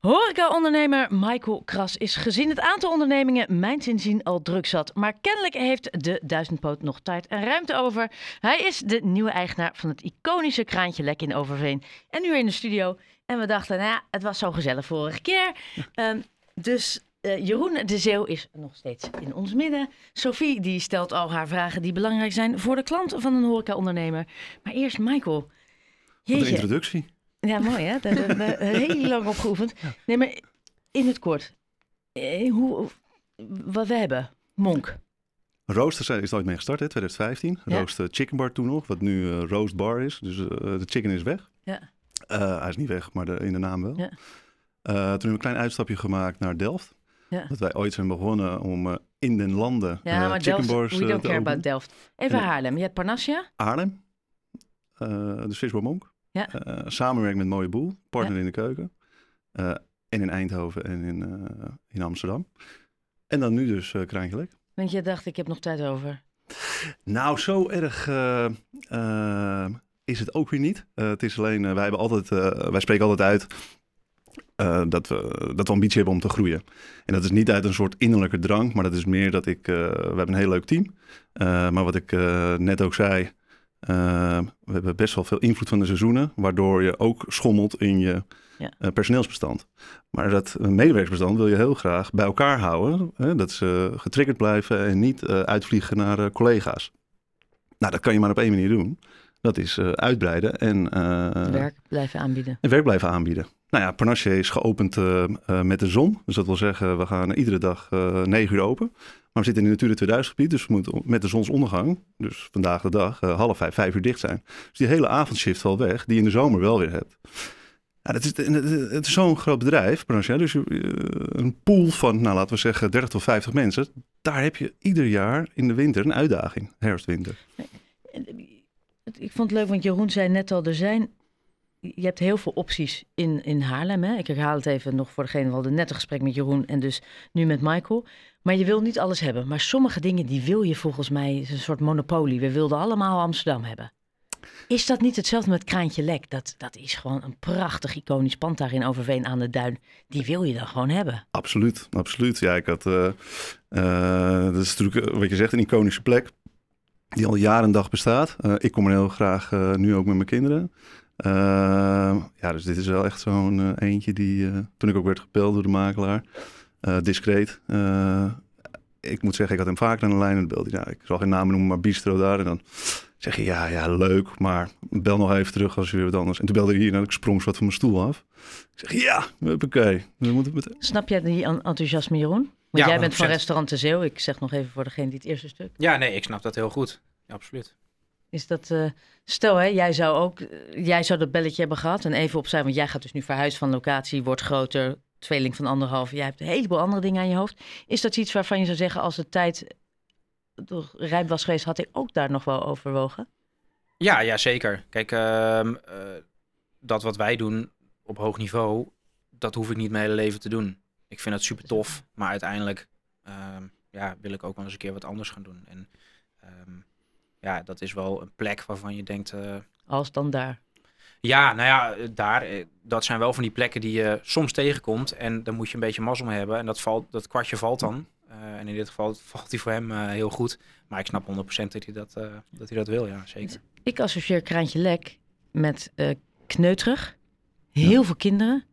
Horeca-ondernemer Michael Kras is gezien het aantal ondernemingen mijn zinzien al druk zat. Maar kennelijk heeft de duizendpoot nog tijd en ruimte over. Hij is de nieuwe eigenaar van het iconische kraantje Lek in Overveen. En nu weer in de studio. En we dachten, nou ja, het was zo gezellig vorige keer. Um, dus uh, Jeroen de Zeeuw is nog steeds in ons midden. Sophie die stelt al haar vragen die belangrijk zijn voor de klant van een horeca-ondernemer. Maar eerst Michael. Jeetje. De introductie. Ja, mooi hè. Daar hebben we heel lang op geoefend. Nee, maar in het kort. Eh, hoe, wat we hebben. Monk. Rooster is nooit mee gestart, hè, 2015. Ja. Rooster Chicken Bar toen nog, wat nu uh, Roast Bar is. Dus uh, de chicken is weg. Ja. Uh, hij is niet weg, maar de, in de naam wel. Ja. toen hebben we een klein uitstapje gemaakt naar Delft. Ja. Dat wij ooit zijn begonnen om in den landen ja, maar chicken Delft, bars we don't care about Delft. Even Haarlem. Je hebt Parnassia. Haarlem. de Swisbar Monk. Ja. samenwerking met Mooie Boel, partner in de keuken. en in Eindhoven en in, in Amsterdam. En dan nu dus uh, Kraantje want je dacht, ik heb nog tijd over. Nou, zo erg uh, uh, is het ook weer niet. Uh, het is alleen, wij, hebben altijd, wij spreken altijd uit dat, we, dat we ambitie hebben om te groeien. En dat is niet uit een soort innerlijke drang, maar dat is meer dat ik, we hebben een heel leuk team. maar wat ik net ook zei, we hebben best wel veel invloed van de seizoenen, waardoor je ook schommelt in je ja. uh, personeelsbestand. Maar dat medewerkersbestand wil je heel graag bij elkaar houden. Hè, dat ze getriggerd blijven en niet uh, uitvliegen naar collega's. Nou, dat kan je maar op één manier doen. Dat is uitbreiden en... werk blijven aanbieden. En werk blijven aanbieden. Nou ja, Panache is geopend met de zon. Dus dat wil zeggen, we gaan iedere dag negen uur open. Maar we zitten in het Natura 2000 gebied, dus we moeten met de zonsondergang, dus vandaag de dag, half vijf, vijf uur dicht zijn. Dus die hele avondshift valt weg, die je in de zomer wel weer hebt. Ja, het is, het is zo'n groot bedrijf, Branche, dus eh, een pool van, nou laten we zeggen, 30 tot 50 mensen. Daar heb je ieder jaar in de winter een uitdaging, herfst-winter. Ik vond het leuk, want Jeroen zei net al, er zijn, je hebt heel veel opties in, in Haarlem. Hè? Ik herhaal het even nog voor degene, we hadden net een gesprek met Jeroen en dus nu met Michael. Maar je wil niet alles hebben. Maar sommige dingen die wil je volgens mij, is een soort monopolie. We wilden allemaal Amsterdam hebben. Is dat niet hetzelfde met Kraantje Lek? Dat, dat is gewoon een prachtig iconisch pand daar in Overveen aan de Duin. Die wil je dan gewoon hebben. Absoluut, absoluut. Ja, ik had, uh, dat is natuurlijk eh, wat je zegt, een iconische plek. Die al jaren en dag bestaat. ik kom er heel graag nu ook met mijn kinderen. ja, dus dit is wel echt zo'n eentje die, toen ik ook werd gepeld door de makelaar, discreet ik moet zeggen, ik had hem vaker aan de lijn. En belde hij, nou, ik zal geen namen noemen, maar bistro daar. En dan zeg je, ja, ja, leuk, maar bel nog even terug als je weer wat anders. En toen belde hij hier en ik sprong wat van mijn stoel af. Ik zeg, ja, oké. Moeten... Snap jij die enthousiasme, Jeroen? Want jij bent van restaurant De Zeeuw. Ik zeg nog even voor degene die het eerste stuk. Ja, nee, ik snap dat heel goed. Ja, absoluut. Is dat, uh, stel hè, jij zou ook, jij zou dat belletje hebben gehad en even opzij, want jij gaat dus nu verhuizen van locatie, wordt groter, tweeling van anderhalf, jij hebt een heleboel andere dingen aan je hoofd. Is dat iets waarvan je zou zeggen, als de tijd rijp was geweest, had ik ook daar nog wel overwogen? Ja, ja zeker. Kijk, uh, dat wat wij doen op hoog niveau, dat hoef ik niet mijn hele leven te doen. Ik vind dat super tof, maar uiteindelijk ehm, ja, wil ik ook wel eens een keer wat anders gaan doen. En ehm, ja, dat is wel een plek waarvan je denkt... Uh, Als dan daar. Ja, nou ja, daar, eh, dat zijn wel van die plekken die je soms tegenkomt. En dan moet je een beetje mazzel mee hebben. En dat, valt, dat kwartje valt dan. Uh, en in dit geval valt hij voor hem uh, heel goed. Maar ik snap 100% dat hij dat, uh, dat, hij dat wil, ja, zeker. Ik associeer Kraantje Lek met kneuterig. Heel ja. veel kinderen.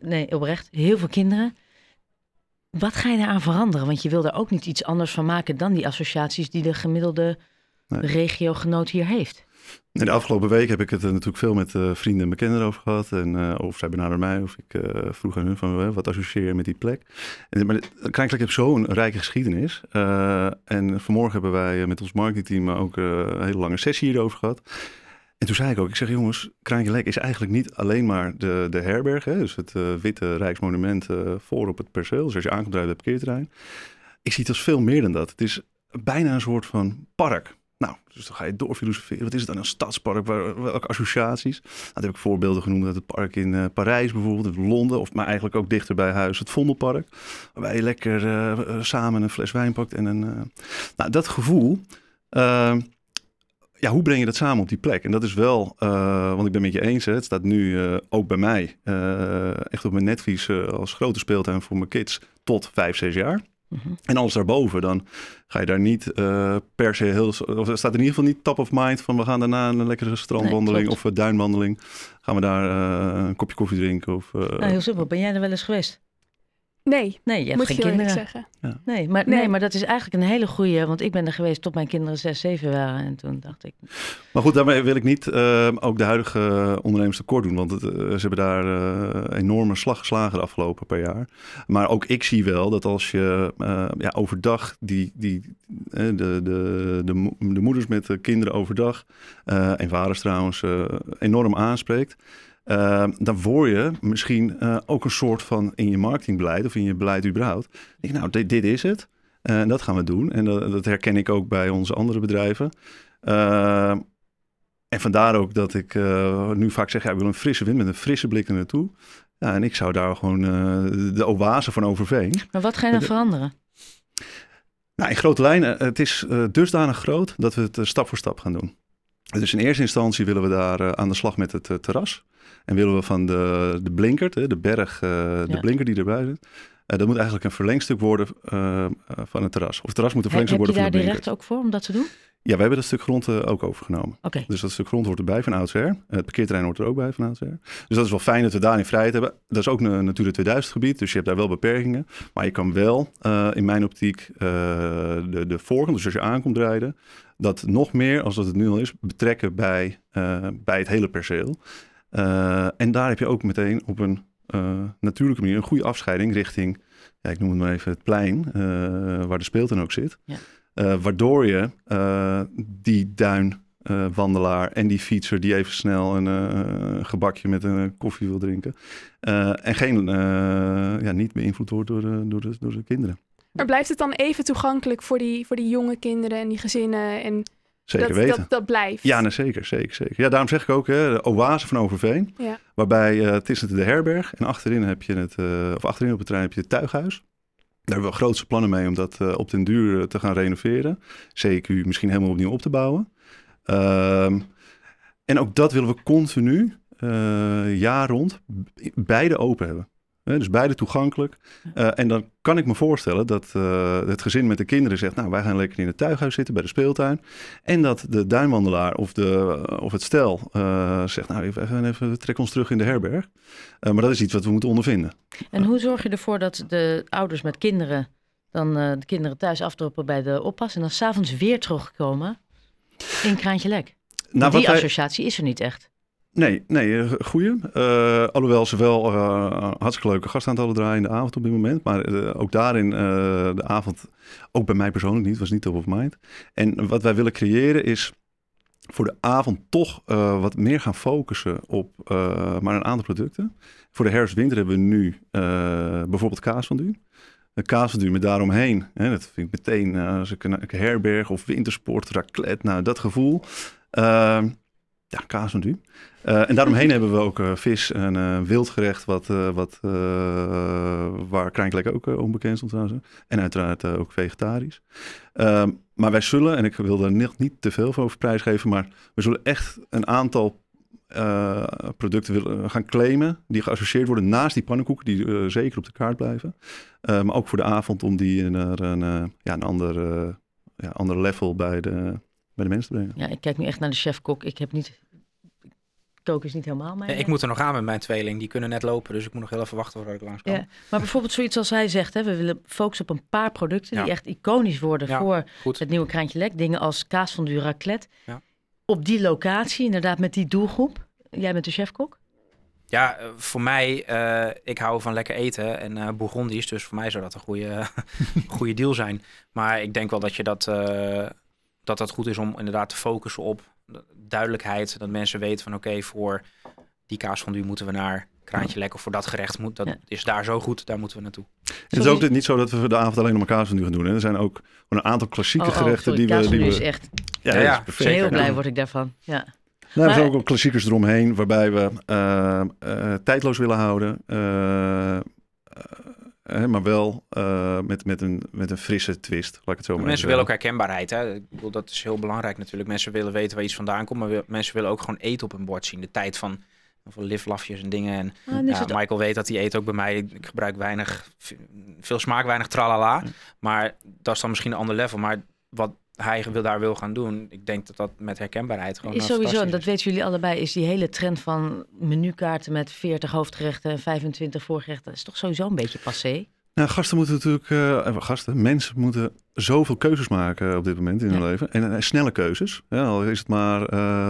Nee, oprecht. Heel veel kinderen. Wat ga je daaraan veranderen? Want je wil er ook niet iets anders van maken dan die associaties die de gemiddelde nee. regiogenoot hier heeft. In de afgelopen week heb ik het natuurlijk veel met uh, vrienden en bekenden over gehad. En uh, of zij benaderen mij of ik vroeg aan hun van wat associeer je met die plek. En, maar Krijnkelijk heeft zo'n rijke geschiedenis. en vanmorgen hebben wij met ons marketingteam ook een hele lange sessie hierover gehad. En toen zei ik ook, ik zeg jongens, Kraantje is eigenlijk niet alleen maar de, de herberg. Hè, dus het witte Rijksmonument voor op het perceel. Dus als je aankomt uit het parkeerterrein. Ik zie het als veel meer dan dat. Het is bijna een soort van park. Nou, dus dan ga je doorfilosoferen. Wat is het dan een stadspark? Waar, welke associaties? Nou, heb ik voorbeelden genoemd uit het park in uh, Parijs bijvoorbeeld, in Londen. Of maar eigenlijk ook dichter bij huis, het Vondelpark. Waarbij je lekker uh, samen een fles wijn pakt en een... Nou, dat gevoel ja, hoe breng je dat samen op die plek? En dat is wel, want ik ben met je eens, hè, het staat nu ook bij mij echt op mijn netvlies als grote speeltuin voor mijn kids tot 5, 6 jaar. Mm -hmm. En alles daarboven, dan ga je daar niet per se heel. Of staat in ieder geval niet top of mind van we gaan daarna een lekkere strandwandeling nee, of een duinwandeling. Gaan we daar een kopje koffie drinken? Of, nou, heel simpel. Ben jij er wel eens geweest? Nee, nee je hebt moet geen je kinderen. zeggen. Ja. Nee, maar, nee. nee. maar dat is eigenlijk een hele goede. Want ik ben er geweest tot mijn kinderen 6, 7 waren. En toen dacht ik. Maar goed, daarmee wil ik niet uh, ook de huidige ondernemers tekort doen. Want het, uh, ze hebben daar uh, enorme slag geslagen de afgelopen paar jaar. Maar ook ik zie wel dat als je ja, overdag die, die, de, de, de, de, moeders met de kinderen overdag. en vaders trouwens enorm aanspreekt. Uh, dan word je misschien uh, ook een soort van in je marketingbeleid of in je beleid überhaupt. Denk, nou, dit, dit is het. En uh, dat gaan we doen. En dat, dat, herken ik ook bij onze andere bedrijven. Ehm, en vandaar ook dat ik eh, nu vaak zeg, ja, ik wil een frisse wind met een frisse blik er naartoe. Ja, en ik zou daar gewoon de oase van Overveen. Maar wat ga je dan veranderen? Nou, in grote lijnen, het is dusdanig groot dat we het stap voor stap gaan doen. Dus in eerste instantie willen we daar aan de slag met het terras. En willen we van de, de blinkert, de berg, uh, de ja. blinker die erbij zit. Dat moet eigenlijk een verlengstuk worden van het terras. Of het terras moet een verlengstuk worden van de blinkert. Heb je daar de recht ook voor om dat te doen? Ja, we hebben dat stuk grond ook overgenomen. Okay. Dus dat stuk grond hoort erbij van oudsher. Het parkeerterrein hoort er ook bij van oudsher. Dus dat is wel fijn dat we daarin vrijheid hebben. Dat is ook een Natura 2000 gebied, dus je hebt daar wel beperkingen. Maar je kan wel, in mijn optiek, de, de voorkant, dus als je aankomt rijden, dat nog meer, als dat het nu al is, betrekken bij, bij het hele perceel. Uh, en daar heb je ook meteen op een uh, natuurlijke manier een goede afscheiding richting, ja, ik noem het maar even het plein, waar de speeltuin ook zit. Ja. waardoor je die duinwandelaar en die fietser die even snel een gebakje met een koffie wil drinken. en geen, ja, niet beïnvloed wordt door de, door, de, door de kinderen. Maar blijft het dan even toegankelijk voor die, voor die jonge kinderen en die gezinnen en Zeker dat, weten. Dat, dat blijft. Ja, nee, zeker, zeker, zeker. Ja, daarom zeg ik ook, hè, de oase van Overveen. Ja. Waarbij uh, het is de herberg en achterin heb je het, uh, of achterin op het terrein heb je het tuighuis. Daar hebben we grootste plannen mee om dat uh, op den duur te gaan renoveren. CQ misschien helemaal opnieuw op te bouwen. Um, en ook dat willen we continu, jaar rond, beide open hebben. Dus beide toegankelijk. Uh, en dan kan ik me voorstellen dat uh, het gezin met de kinderen zegt... nou, wij gaan lekker in het tuighuis zitten bij de speeltuin. En dat de duinwandelaar of, de, of het stel uh, zegt... nou, even, even trek ons terug in de herberg. maar dat is iets wat we moeten ondervinden. En hoe zorg je ervoor dat de ouders met kinderen... dan de kinderen thuis afdroppen bij de oppas... en dan s'avonds weer terugkomen in Kraantje Lek? Nou, die associatie wij... is er niet echt. Nee, nee, goeie. Uh, alhoewel ze wel uh, hartstikke leuke gastaantallen draaien in de avond op dit moment. Maar uh, ook daarin de avond, ook bij mij persoonlijk niet, was niet top of mind. En wat wij willen creëren is voor de avond toch wat meer gaan focussen op maar een aantal producten. Voor de herfst-winter hebben we nu bijvoorbeeld kaas van u. De kaas van u met daaromheen. Hè, dat vind ik meteen als ik een, een herberg of wintersport, raclette, nou dat gevoel. Ja, kaas en. Uh, en daaromheen hebben we ook uh, vis en uh, wildgerecht, wat, wat, waar Krijnklek ook onbekend stond trouwens. En uiteraard ook vegetarisch. Ehm, maar wij zullen, en ik wil er niet, niet te veel over prijsgeven, maar we zullen echt een aantal producten willen gaan claimen die geassocieerd worden naast die pannenkoeken, die zeker op de kaart blijven. maar ook voor de avond om die naar een, ja, een ander, ja, ander level bij de, bij de mensen te brengen. Ja, ik kijk nu echt naar de chef-kok. Ik heb niet... Koken is niet helemaal mijn... Nee, ik moet er nog aan met mijn tweeling. Die kunnen net lopen, dus ik moet nog heel even wachten voordat ik langs kan. Ja, maar bijvoorbeeld zoiets als hij zegt, hè, we willen focussen op een paar producten... Ja. die echt iconisch worden ja, voor goed. het nieuwe Kraantje Lek. Dingen als kaas van du raclette. Ja. Op die locatie, inderdaad met die doelgroep. Jij bent de chef-kok? Ja, voor mij, uh, ik hou van lekker eten en uh, Bourgondisch. Dus voor mij zou dat een goede, goede deal zijn. Maar ik denk wel dat je dat... Uh, dat dat goed is om inderdaad te focussen op duidelijkheid. Dat mensen weten van oké, okay, voor die kaas van u moeten we naar Kraantje Lek. Of voor dat gerecht moet, dat ja. is daar zo goed, daar moeten we naartoe. Het is ook niet zo dat we de avond alleen maar kaas van u gaan doen. Hè. Er zijn ook een aantal klassieke oh, oh, gerechten sorry, die we... Die we... is echt... Ja, ja, ja perfect. heel blij word ik daarvan. Ja. Nou, maar... er zijn ook klassiekers eromheen waarbij we uh, uh, tijdloos willen houden. Uh, hè, maar wel eh, met, met, een, met een frisse twist, laat ik het zo maar Mensen willen ook herkenbaarheid. Hè? Ik bedoel, dat is heel belangrijk natuurlijk. Mensen willen weten waar iets vandaan komt, maar wil- mensen willen ook gewoon eten op hun bord zien. De tijd van, van liflafjes en dingen. En Ah, is ja, het- Michael weet dat hij eet ook bij mij. Ik ik gebruik weinig, veel smaak, weinig tralala. Maar dat is dan misschien een ander level. Maar wat hij wil, daar wil gaan doen, ik denk dat dat met herkenbaarheid gewoon is sowieso, en dat weten jullie allebei, is die hele trend van menukaarten met 40 hoofdgerechten en 25 voorgerechten. Is toch sowieso een beetje passé? Nou, gasten moeten natuurlijk, eh, eh, gasten, mensen moeten zoveel keuzes maken op dit moment in hun Ja. leven. En, eh, snelle keuzes. Ja, al is het maar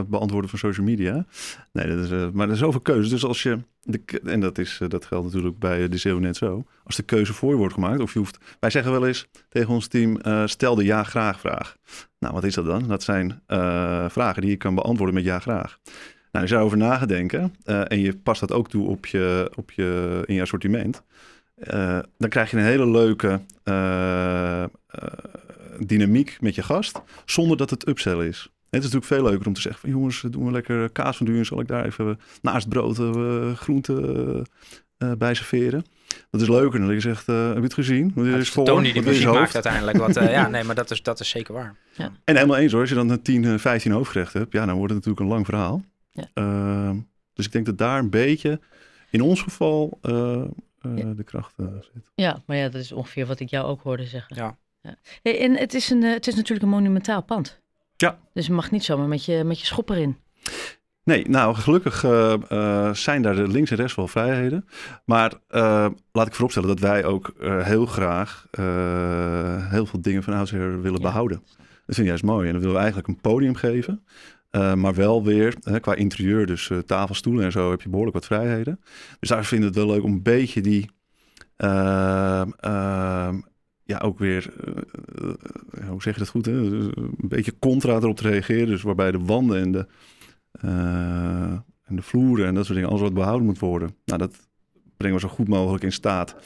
beantwoorden van social media. Nee, dat is, maar er zijn zoveel keuzes. Dus als je, de, en dat, is, dat geldt natuurlijk bij de CEO net zo. Als de keuze voor je wordt gemaakt, of je hoeft, wij zeggen wel eens tegen ons team, stel de ja-graag vraag. Nou, wat is dat dan? Dat zijn vragen die je kan beantwoorden met ja-graag. Nou, als je daarover na gaat denken eh, en je past dat ook toe op je, op je, in je assortiment, eh, dan krijg je een hele leuke eh, eh, dynamiek met je gast, zonder dat het upsell is. Het is natuurlijk veel leuker om te zeggen van jongens, doen we lekker kaas van duur, zal ik daar even naast brood uh, groenten uh, bij serveren. Dat is leuker dan dat je zegt, uh, heb je het gezien? Ja, is het is voor? de toon die de muziek maakt uiteindelijk. Wat, eh, ja, nee, maar dat is, dat is zeker waar. En helemaal eens hoor, als je dan 10, 15 hoofdgerechten hebt, ja, dan wordt het natuurlijk een lang verhaal. Ja. Uh, dus ik denk dat daar een beetje, in ons geval, Ja. de kracht uh, zit. Ja, maar ja, dat is ongeveer wat ik jou ook hoorde zeggen. Ja. Hey, en het is, een, eh, het is natuurlijk een monumentaal pand. Ja. Dus je mag niet zomaar met je, met je schop erin. Nee, nou gelukkig uh, uh, zijn daar de links en rechts wel vrijheden. Maar uh, laat ik vooropstellen dat wij ook heel graag heel veel dingen van oudsher willen Ja. behouden. Dat vind ik juist mooi. En dan willen we eigenlijk een podium geven. Uh, maar wel weer qua interieur, dus uh, tafel, stoelen en zo, heb je behoorlijk wat vrijheden. Dus daar vinden we het wel leuk om een beetje die. Uh, ja, ook weer. uh, hoe zeg je dat goed? Hè? Een beetje contra erop te reageren. Dus waarbij de wanden en de. en de vloeren en dat soort dingen, alles wat behouden moet worden. Nou, dat brengen we zo goed mogelijk in staat.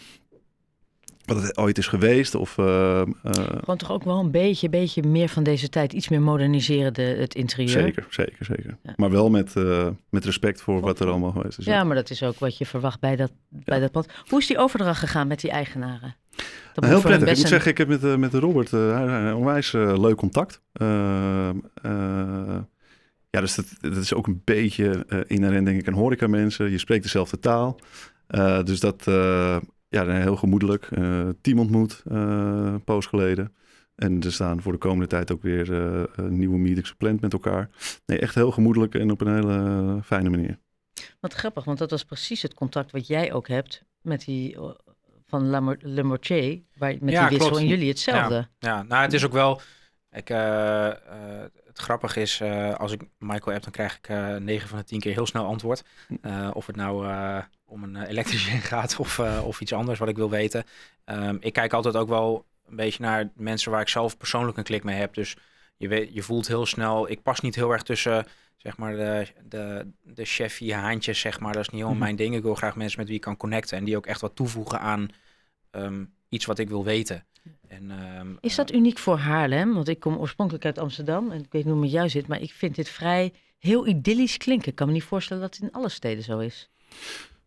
Wat het ooit is geweest. Of, uh, Gewoon toch ook wel een beetje, beetje meer van deze tijd. Iets meer moderniseren, de, het interieur. Zeker, zeker, zeker. Ja. Maar wel met, uh, met respect voor wat er allemaal geweest is. Ja, maar dat is ook wat je verwacht bij dat, ja. bij dat pand. Hoe is die overdracht gegaan met die eigenaren? Dat nou, heel prettig. Ik moet een... zeggen, ik heb met, met Robert uh, onwijs leuk contact. ja, dus dat, dat, is ook een beetje inherent, denk ik, aan horeca mensen. Je spreekt dezelfde taal. dus dat ja, heel gemoedelijk. Uh, team ontmoet, uh, een poos geleden. En er staan voor de komende tijd ook weer uh, nieuwe meetings gepland met elkaar. Nee, echt heel gemoedelijk en op een hele fijne manier. Wat grappig, want dat was precies het contact wat jij ook hebt met die van Le Mortier, waar met ja, die wissel klopt. en jullie hetzelfde. Ja, ja, nou het is ook wel. Ik, grappige is, als ik Michael app, dan krijg ik 9 van de 10 keer heel snel antwoord. of het nou om een elektrische gaat of, uh, of iets anders wat ik wil weten. Um, ik kijk altijd ook wel een beetje naar mensen waar ik zelf persoonlijk een klik mee heb. Dus je, weet, je voelt heel snel, ik pas niet heel erg tussen zeg maar de, de, de chefie haantjes, zeg maar. Dat is niet helemaal mm -hmm. mijn ding. Ik wil graag mensen met wie ik kan connecten en die ook echt wat toevoegen aan um, iets wat ik wil weten. En, um, is dat uniek voor Haarlem? Want ik kom oorspronkelijk uit Amsterdam en ik weet niet hoe het met jou zit, maar ik vind dit vrij heel idyllisch klinken. Ik kan me niet voorstellen dat het in alle steden zo is.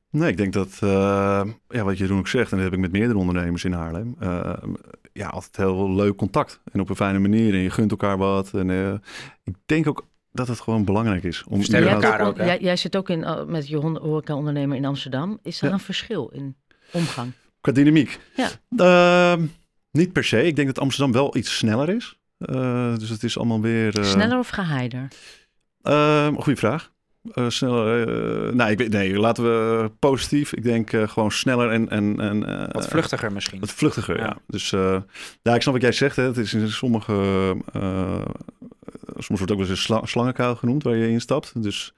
Nee, ik denk dat, uh, ja, wat Jeroen ook zegt, en dat heb ik met meerdere ondernemers in Haarlem, uh, ja, altijd heel leuk contact en op een fijne manier en je gunt elkaar wat. En uh, ik denk ook dat het gewoon belangrijk is. Om elkaar ook, jij, jij, zit ook in, met je horeca-ondernemer in Amsterdam. Is er ja. een verschil in omgang? Qua dynamiek? Ja. Niet per se. Ik denk dat Amsterdam wel iets sneller is. Uh, dus het is allemaal weer... Uh, Sneller of geheider? Uh, goeie vraag. Uh, sneller. Uh, nee, ik weet, nee, laten we positief. Ik denk uh, gewoon sneller en. en, en uh, wat vluchtiger misschien. Wat vluchtiger, ja. ja. Dus ja, ik snap wat jij zegt. Hè. Het is in sommige. soms wordt ook wel eens een sla slangenkuil genoemd waar je instapt. Dus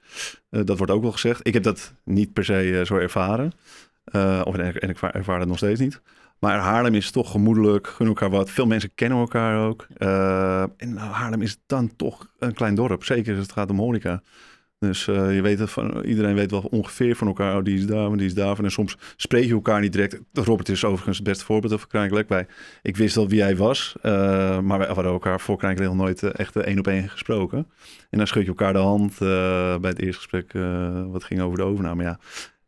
dat wordt ook wel gezegd. Ik heb dat niet per se zo ervaren. of en, en ik ervaar het nog steeds niet. Maar Haarlem is toch gemoedelijk, gun elkaar wat. Veel mensen kennen elkaar ook. en nou, Haarlem is dan toch een klein dorp. Zeker als het gaat om horeca. Dus uh, je weet van, iedereen weet wel ongeveer van elkaar, oh, die is daar, die is daarvan. En soms spreek je elkaar niet direct. Robert is overigens het beste voorbeeld over Krijnkelijk. Bij. Ik wist al wie hij was, uh, maar wij hadden elkaar voor Krijnkelijk nog nooit echt één op één gesproken. En dan schud je elkaar de hand bij het eerste gesprek wat ging over de overname. Ja,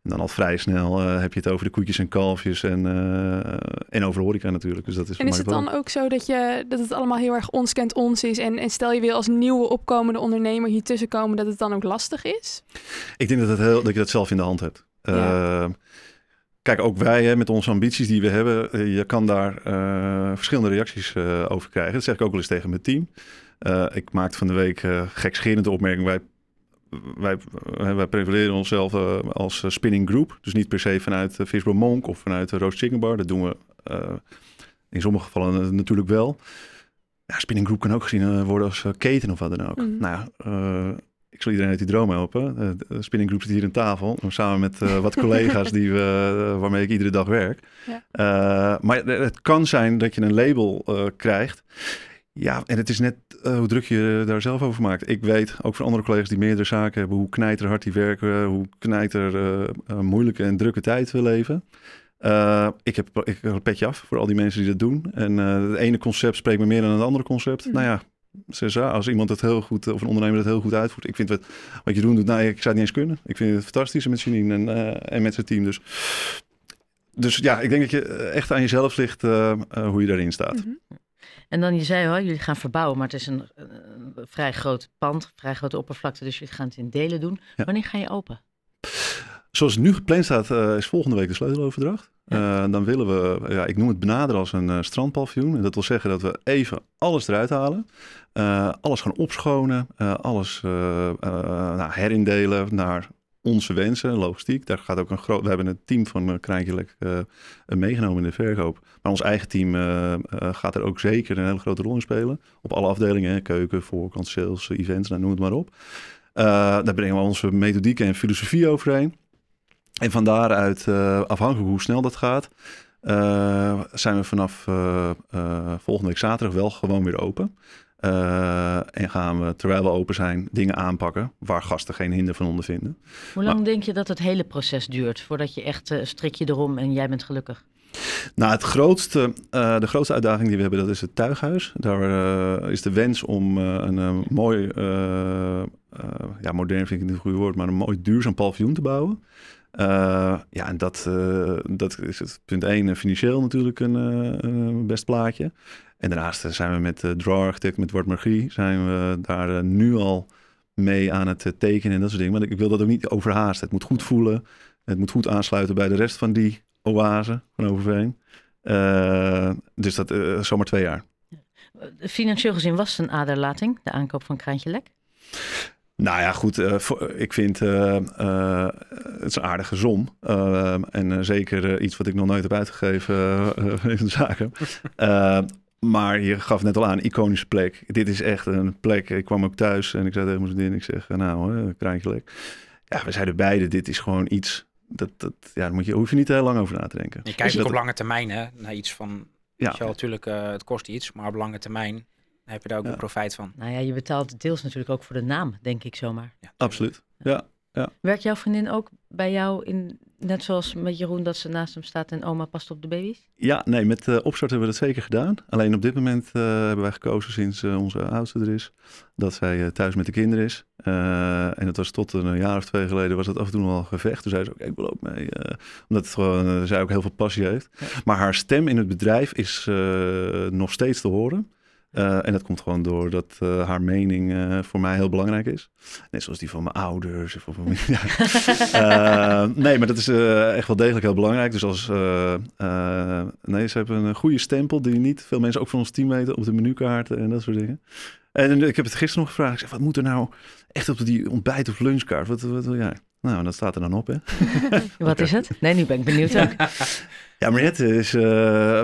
En dan al vrij snel eh, heb je het over de koetjes en kalfjes en, eh, en over horeca natuurlijk. Dus dat is En is het dan ook zo dat, je, dat het allemaal heel erg ons kent ons is? En, en stel je wil als nieuwe opkomende ondernemer hier tussenkomen, dat het dan ook lastig is? Ik denk dat, het heel, dat je dat zelf in de hand hebt. Ja. Eh, kijk, ook wij hè, met onze ambities die we hebben, eh, je kan daar verschillende reacties over krijgen. Dat zeg ik ook wel eens tegen mijn team. Ik maakte van de week gekscherende opmerking. Wij, wij, eh, wij prevaleren onszelf eh, als eh, spinning group. Dus niet per se vanuit uh, Monk of vanuit de Roast Chicken Bar. Dat doen we in sommige gevallen natuurlijk wel. Ja, spinning group kan ook gezien worden als keten of wat dan ook. Mhm. Nou ik zal iedereen uit die droom helpen. De spinning group zit hier aan tafel. Samen met wat collega's die we, waarmee ik iedere dag werk. Ja. Maar het kan zijn dat je een label krijgt. Ja, en het is net eh, hoe druk je daar zelf over maakt. Ik weet, ook van andere collega's die meerdere zaken hebben, hoe knijterhard die werken, hoe knijter eh, eh, moeilijke en drukke tijd we leven. Ik, heb, ik heb een petje af voor al die mensen die dat doen. En het ene concept spreekt me meer dan het andere concept. Mhm. Nou ja, CSA, als iemand het heel goed, of een ondernemer dat heel goed uitvoert. Ik vind wat, wat je doet, nou, ik zou het niet eens kunnen. Ik vind het fantastisch met Janine en, en met zijn team. Dus, dus ja, ik denk dat je echt aan jezelf ligt hoe je daarin staat. Mhm. En dan, je zei al, jullie gaan verbouwen, maar het is een, een vrij groot pand, vrij grote oppervlakte, dus jullie gaan het in delen doen. Ja. Wanneer ga je open? Zoals het nu gepland staat, eh, is volgende week de sleuteloverdracht. Eh, dan willen we, ja, ik noem het benaderen als een uh, strandpaviljoen. En dat wil zeggen dat we even alles eruit halen. Alles gaan opschonen, alles nou, herindelen naar onze wensen, logistiek. Daar gaat ook een groot. We hebben een team van uh, Kraantjelek meegenomen in de verkoop. Maar ons eigen team uh, gaat er ook zeker een hele grote rol in spelen. Op alle afdelingen, keuken, voorkant, sales, events, nou, noem het maar op. Daar brengen we onze methodieken en filosofie overheen. En van daaruit, afhankelijk hoe snel dat gaat, zijn we vanaf volgende week zaterdag wel gewoon weer open. En gaan we, terwijl we open zijn, dingen aanpakken waar gasten geen hinder van ondervinden. Hoe lang maar, denk je dat het hele proces duurt voordat je echt strik je erom en jij bent gelukkig? Nou, het grootste, uh, de grootste uitdaging die we hebben, dat is het tuighuis. Daar uh, is de wens om uh, een mooi, ja, modern vind ik niet het goede woord, maar een mooi duurzaam paviljoen te bouwen. ja, en dat, dat is het punt één, financieel natuurlijk een, een best plaatje. En daarnaast zijn we met Draw Architect, met Margie, zijn we daar nu al mee aan het tekenen en dat soort dingen. Maar ik wil dat ook niet overhaasten. Het moet goed voelen. Het moet goed aansluiten bij de rest van die oase van Overveen. Dus dat uh, zomaar twee jaar. Financieel gezien was het een aderlating, de aankoop van Kraantje Lek? Nou ja, goed. Uh, voor, ik vind het is een aardige som. en zeker iets wat ik nog nooit heb uitgegeven in de zaken. maar je gaf net al aan, iconische plek. Dit is echt een plek. Ik kwam ook thuis en ik zei tegen mijn vriendin, ik zeg, nou, Kraantje Lek. Ja, we zeiden beide, dit is gewoon iets dat, dat, ja, daar moet je, hoef je niet heel lang over na te denken. Je kijkt ook op lange termijn hè, naar iets van, ja. natuurlijk, het kost iets, maar op lange termijn heb je daar ook ja. profijt van. Nou ja, je betaalt deels natuurlijk ook voor de naam, denk ik zomaar. Ja, Absoluut, ja. ja. Werkt jouw vriendin ook bij jou, in, net zoals met Jeroen, dat ze naast hem staat en oma past op de baby's? Ja, nee, met uh, opstart hebben we dat zeker gedaan. Alleen op dit moment uh, hebben wij gekozen sinds uh, onze oudste er is, dat zij thuis met de kinderen is. en dat was tot een jaar of twee geleden, was dat af en toe wel een gevecht. Toen zei ze ook, ik wil ook mee. omdat het gewoon, zij ook heel veel passie heeft. Ja. Maar haar stem in het bedrijf is nog steeds te horen. Uh, en dat komt gewoon door dat uh, haar mening uh, voor mij heel belangrijk is. Net zoals die van mijn ouders. Of van mijn, ja. nee, maar dat is echt wel degelijk heel belangrijk. Dus als. nee, ze hebben een goede stempel die niet veel mensen ook van ons team weten op de menukaarten en dat soort dingen. En ik heb het gisteren nog gevraagd. Ik zeg, wat moet er nou echt op die ontbijt- of lunchkaart? Wat, wat wil jij? Nou, dat staat er dan op, hè? wat is het? Nee, nu ben ik benieuwd ook. Ja, Mariette is uh,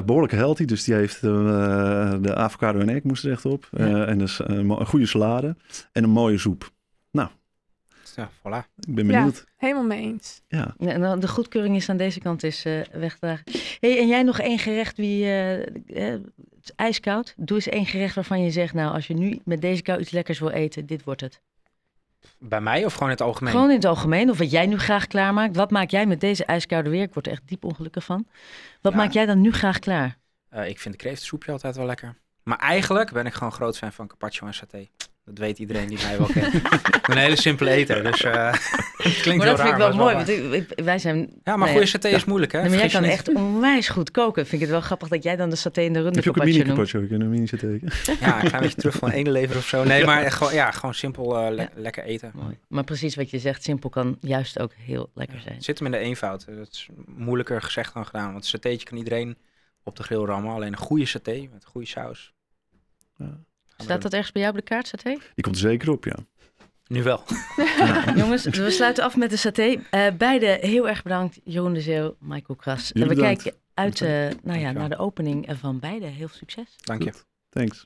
behoorlijk healthy, dus die heeft uh, de avocado en egg moest er echt op. Ja. Uh, en dus een goede salade en een mooie soep. Nou, ja, voilà. Ik ben benieuwd. Ja, helemaal mee eens. Ja. ja en de goedkeuring is aan deze kant is uh, weggedragen. Hey, en jij nog één gerecht wie uh, ijskoud. Doe eens één gerecht waarvan je zegt, nou, als je nu met deze kou iets lekkers wil eten, dit wordt het. Bij mij of gewoon in het algemeen? Gewoon in het algemeen. Of wat jij nu graag klaarmaakt. Wat maak jij met deze ijskoude weer? Ik word er echt diep ongelukkig van. Wat ja. maak jij dan nu graag klaar? Uh, ik vind de kreeftensoepje altijd wel lekker. Maar eigenlijk ben ik gewoon groot fan van carpaccio en saté. Dat weet iedereen die mij wel kent. ik ben een hele simpele eter, dus eh, het klinkt Maar heel dat vind ik wel maar mooi, want ik- wij zijn... Ja, maar goede ja, saté is moeilijk, hè? Nee, maar jij kan niet. echt onwijs goed koken. Vind ik het wel grappig dat jij dan de saté in de runde Heb je ook een mini? Ik een mini saté. Ja, een klein beetje terug van ene lever of zo. Nee, maar echt gewoon, ja, gewoon simpel eh, le- Ja. lekker eten. Mooi. Maar precies wat je zegt, simpel kan juist ook heel lekker zijn. Het zit hem in de eenvoud. Dat is moeilijker gezegd dan gedaan. Want een satéetje kan iedereen op de grill rammen. Alleen een goede saté met een goede saus. Ja. Staat dat ergens bij jou op de kaart, saté? Die komt er zeker op, ja. Nu wel. Jongens, we sluiten af met de saté. Eh beide heel erg bedankt. Jeroen de Zeeuw, Michael Kras. En we bedankt. kijken uit eh, nou ja, naar de opening van beide. Heel veel succes. Dank je. Thanks.